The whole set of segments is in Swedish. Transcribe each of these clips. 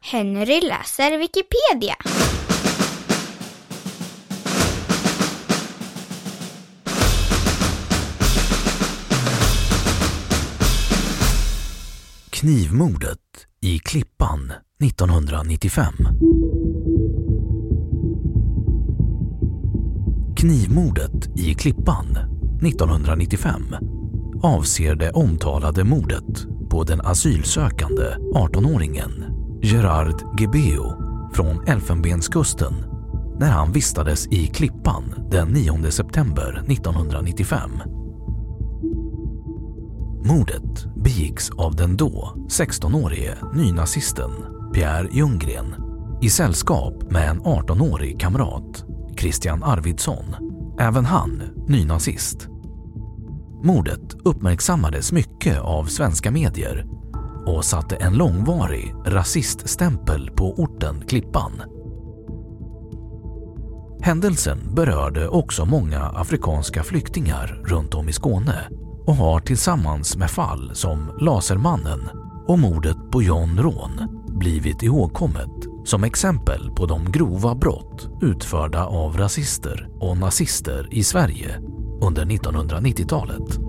Henry läser Wikipedia. Knivmordet i Klippan 1995. Knivmordet i Klippan 1995 avser det omtalade mordet på den asylsökande 18-åringen Gerard Gebeo från Elfenbenskusten när han vistades i Klippan den 9 september 1995. Mordet begicks av den då 16-årige nynazisten Pierre Ljunggren i sällskap med en 18-årig kamrat, Christian Arvidsson, även han nynazist. Mordet uppmärksammades mycket av svenska medier och satte en långvarig rasiststämpel på orten Klippan. Händelsen berörde också många afrikanska flyktingar runt om i Skåne och har tillsammans med fall som Lasermannen och mordet på John Rån blivit ihågkommet som exempel på de grova brott utförda av rasister och nazister i Sverige under 1990-talet.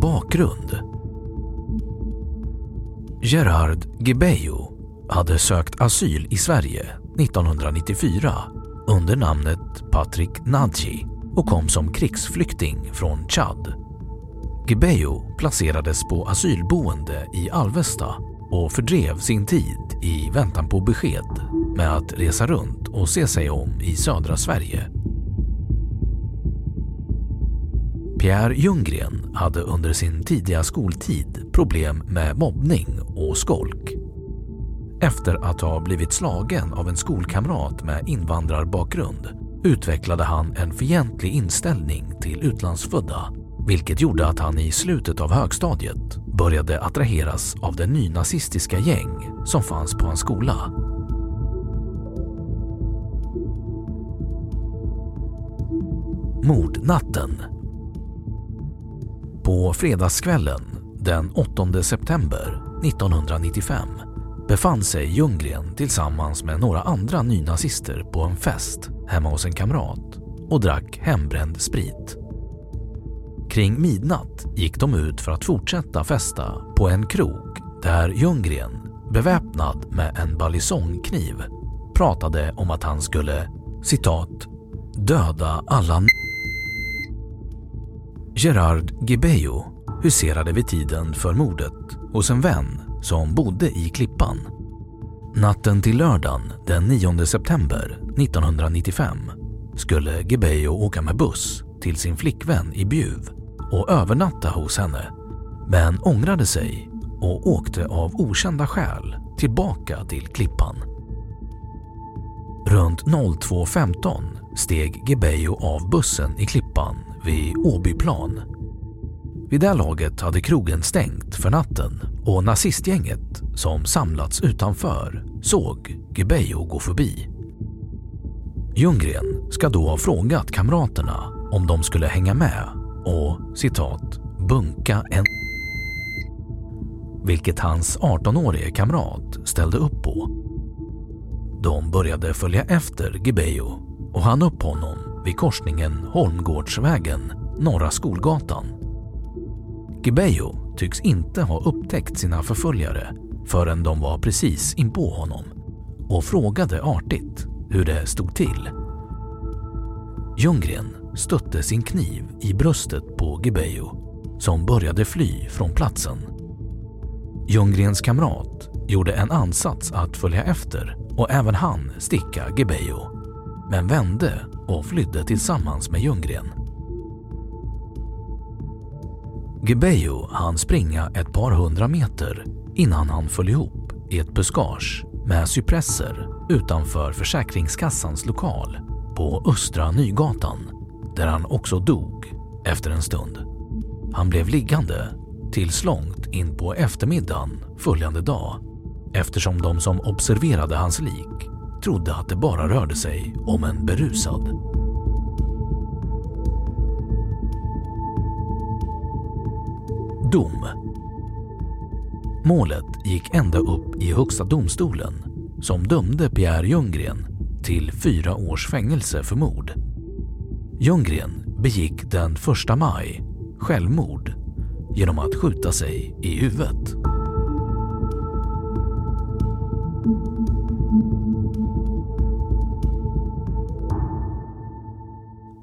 Bakgrund Gerard Gebejo hade sökt asyl i Sverige 1994 under namnet Patrick Nadji och kom som krigsflykting från Chad. Gebejo placerades på asylboende i Alvesta och fördrev sin tid i väntan på besked med att resa runt och se sig om i södra Sverige. Pierre Ljunggren hade under sin tidiga skoltid problem med mobbning och skolk. Efter att ha blivit slagen av en skolkamrat med invandrarbakgrund utvecklade han en fientlig inställning till utlandsfödda vilket gjorde att han i slutet av högstadiet började attraheras av det nynazistiska gäng som fanns på hans skola. Mordnatten på fredagskvällen den 8 september 1995 befann sig Ljunggren tillsammans med några andra nynazister på en fest hemma hos en kamrat och drack hembränd sprit. Kring midnatt gick de ut för att fortsätta festa på en krog där Ljunggren, beväpnad med en balisongkniv, pratade om att han skulle citat “döda alla Gerard Gibejo huserade vid tiden för mordet hos en vän som bodde i Klippan. Natten till lördagen den 9 september 1995 skulle Gibejo åka med buss till sin flickvän i Bjuv och övernatta hos henne men ångrade sig och åkte av okända skäl tillbaka till Klippan. Runt 02.15 steg Gebejo av bussen i Klippan vid Åbyplan. Vid det laget hade krogen stängt för natten och nazistgänget som samlats utanför såg Gebejo gå förbi. Ljunggren ska då ha frågat kamraterna om de skulle hänga med och citat bunka en vilket hans 18-årige kamrat ställde upp på. De började följa efter Gebejo och han upp honom vid korsningen Holmgårdsvägen, Norra Skolgatan. Gebejo tycks inte ha upptäckt sina förföljare förrän de var precis inpå honom och frågade artigt hur det stod till. Ljunggren stötte sin kniv i bröstet på Gebejo som började fly från platsen. Ljunggrens kamrat gjorde en ansats att följa efter och även han sticka Gebejo men vände och flydde tillsammans med Ljunggren. Gebejo hann springa ett par hundra meter innan han föll ihop i ett buskage med cypresser utanför Försäkringskassans lokal på Östra Nygatan där han också dog efter en stund. Han blev liggande tills långt in på eftermiddagen följande dag eftersom de som observerade hans lik trodde att det bara rörde sig om en berusad. Dom Målet gick ända upp i Högsta domstolen som dömde Pierre Ljunggren till fyra års fängelse för mord. Ljunggren begick den 1 maj självmord genom att skjuta sig i huvudet.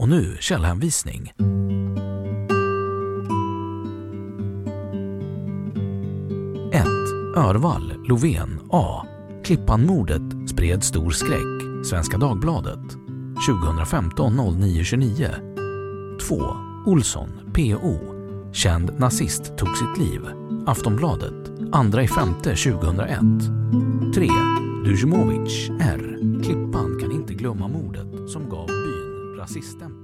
Och nu källhänvisning. 1. Örvall, Lovén, A. Klippanmordet spred stor skräck. Svenska Dagbladet. 2015 09 2. Olsson, P.O. Känd nazist tog sitt liv. Aftonbladet. 2 5 2001. 3. Dujmovic, R. Klipp kan